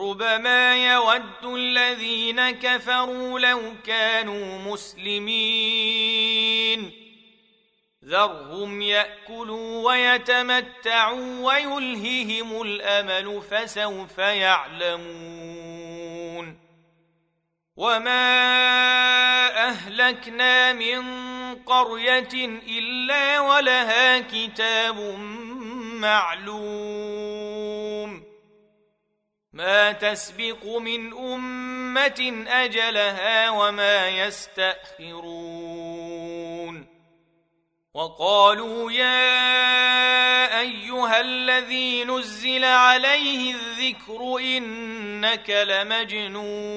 ربما يود الذين كفروا لو كانوا مسلمين. ذرهم يأكلوا ويتمتعوا ويلههم الأمل فسوف يعلمون. وما أهلكنا من قرية إلا ولها كتاب معلوم. ما تسبق من أمة أجلها وما يستأخرون. وقالوا يا أيها الذي نزل عليه الذكر إنك لمجنون.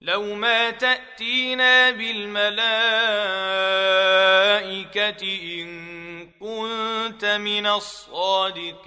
لو ما تأتينا بالملائكة إن كنت من الصادقين.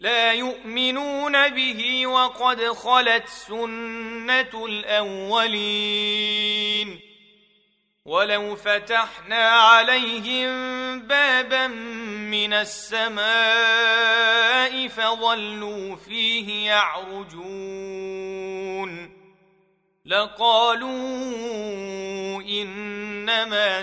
لا يؤمنون به وقد خلت سنة الأولين. ولو فتحنا عليهم بابا من السماء فظلوا فيه يعرجون. لقالوا إنما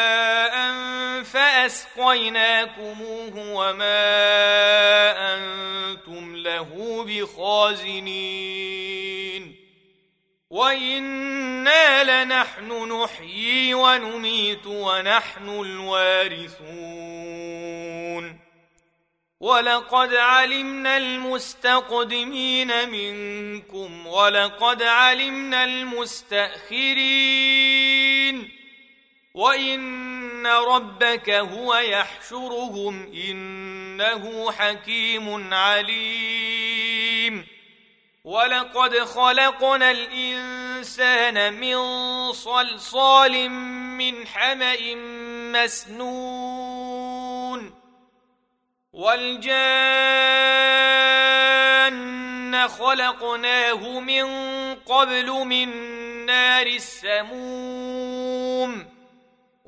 فاسقيناكموه وما أنتم له بخازنين وأنا لنحن نحيي ونميت ونحن الوارثون ولقد علمنا المستقدمين منكم ولقد علمنا المستاخرين وان ربك هو يحشرهم انه حكيم عليم ولقد خلقنا الانسان من صلصال من حما مسنون والجان خلقناه من قبل من نار السموم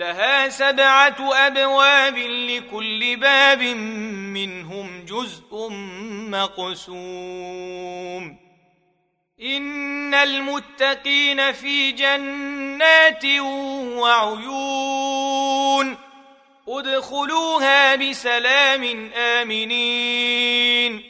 لها سبعة أبواب لكل باب منهم جزء مقسوم. إن المتقين في جنات وعيون. ادخلوها بسلام آمنين.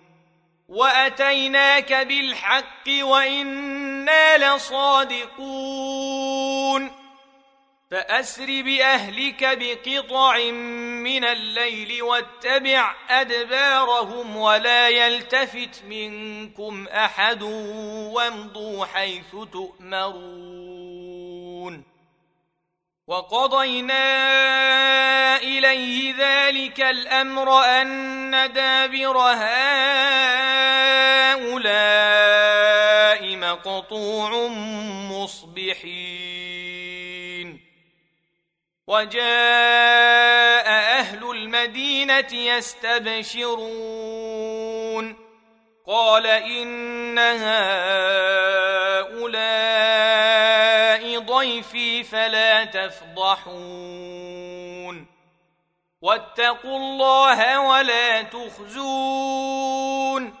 واتيناك بالحق وأنا لصادقون فاسر باهلك بقطع من الليل واتبع ادبارهم ولا يلتفت منكم احد وامضوا حيث تؤمرون وقضينا اليه ذلك الامر ان دابر هؤلاء مقطوع مصبحين. وجاء أهل المدينة يستبشرون. قال إن هؤلاء ضيفي فلا تفضحون. واتقوا الله ولا تخزون.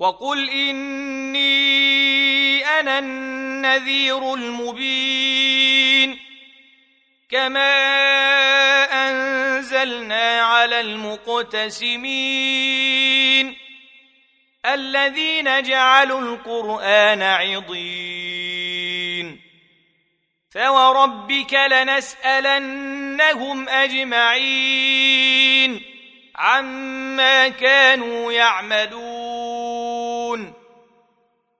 وقل إني أنا النذير المبين كما أنزلنا على المقتسمين الذين جعلوا القرآن عضين فوربك لنسألنهم أجمعين عما كانوا يعملون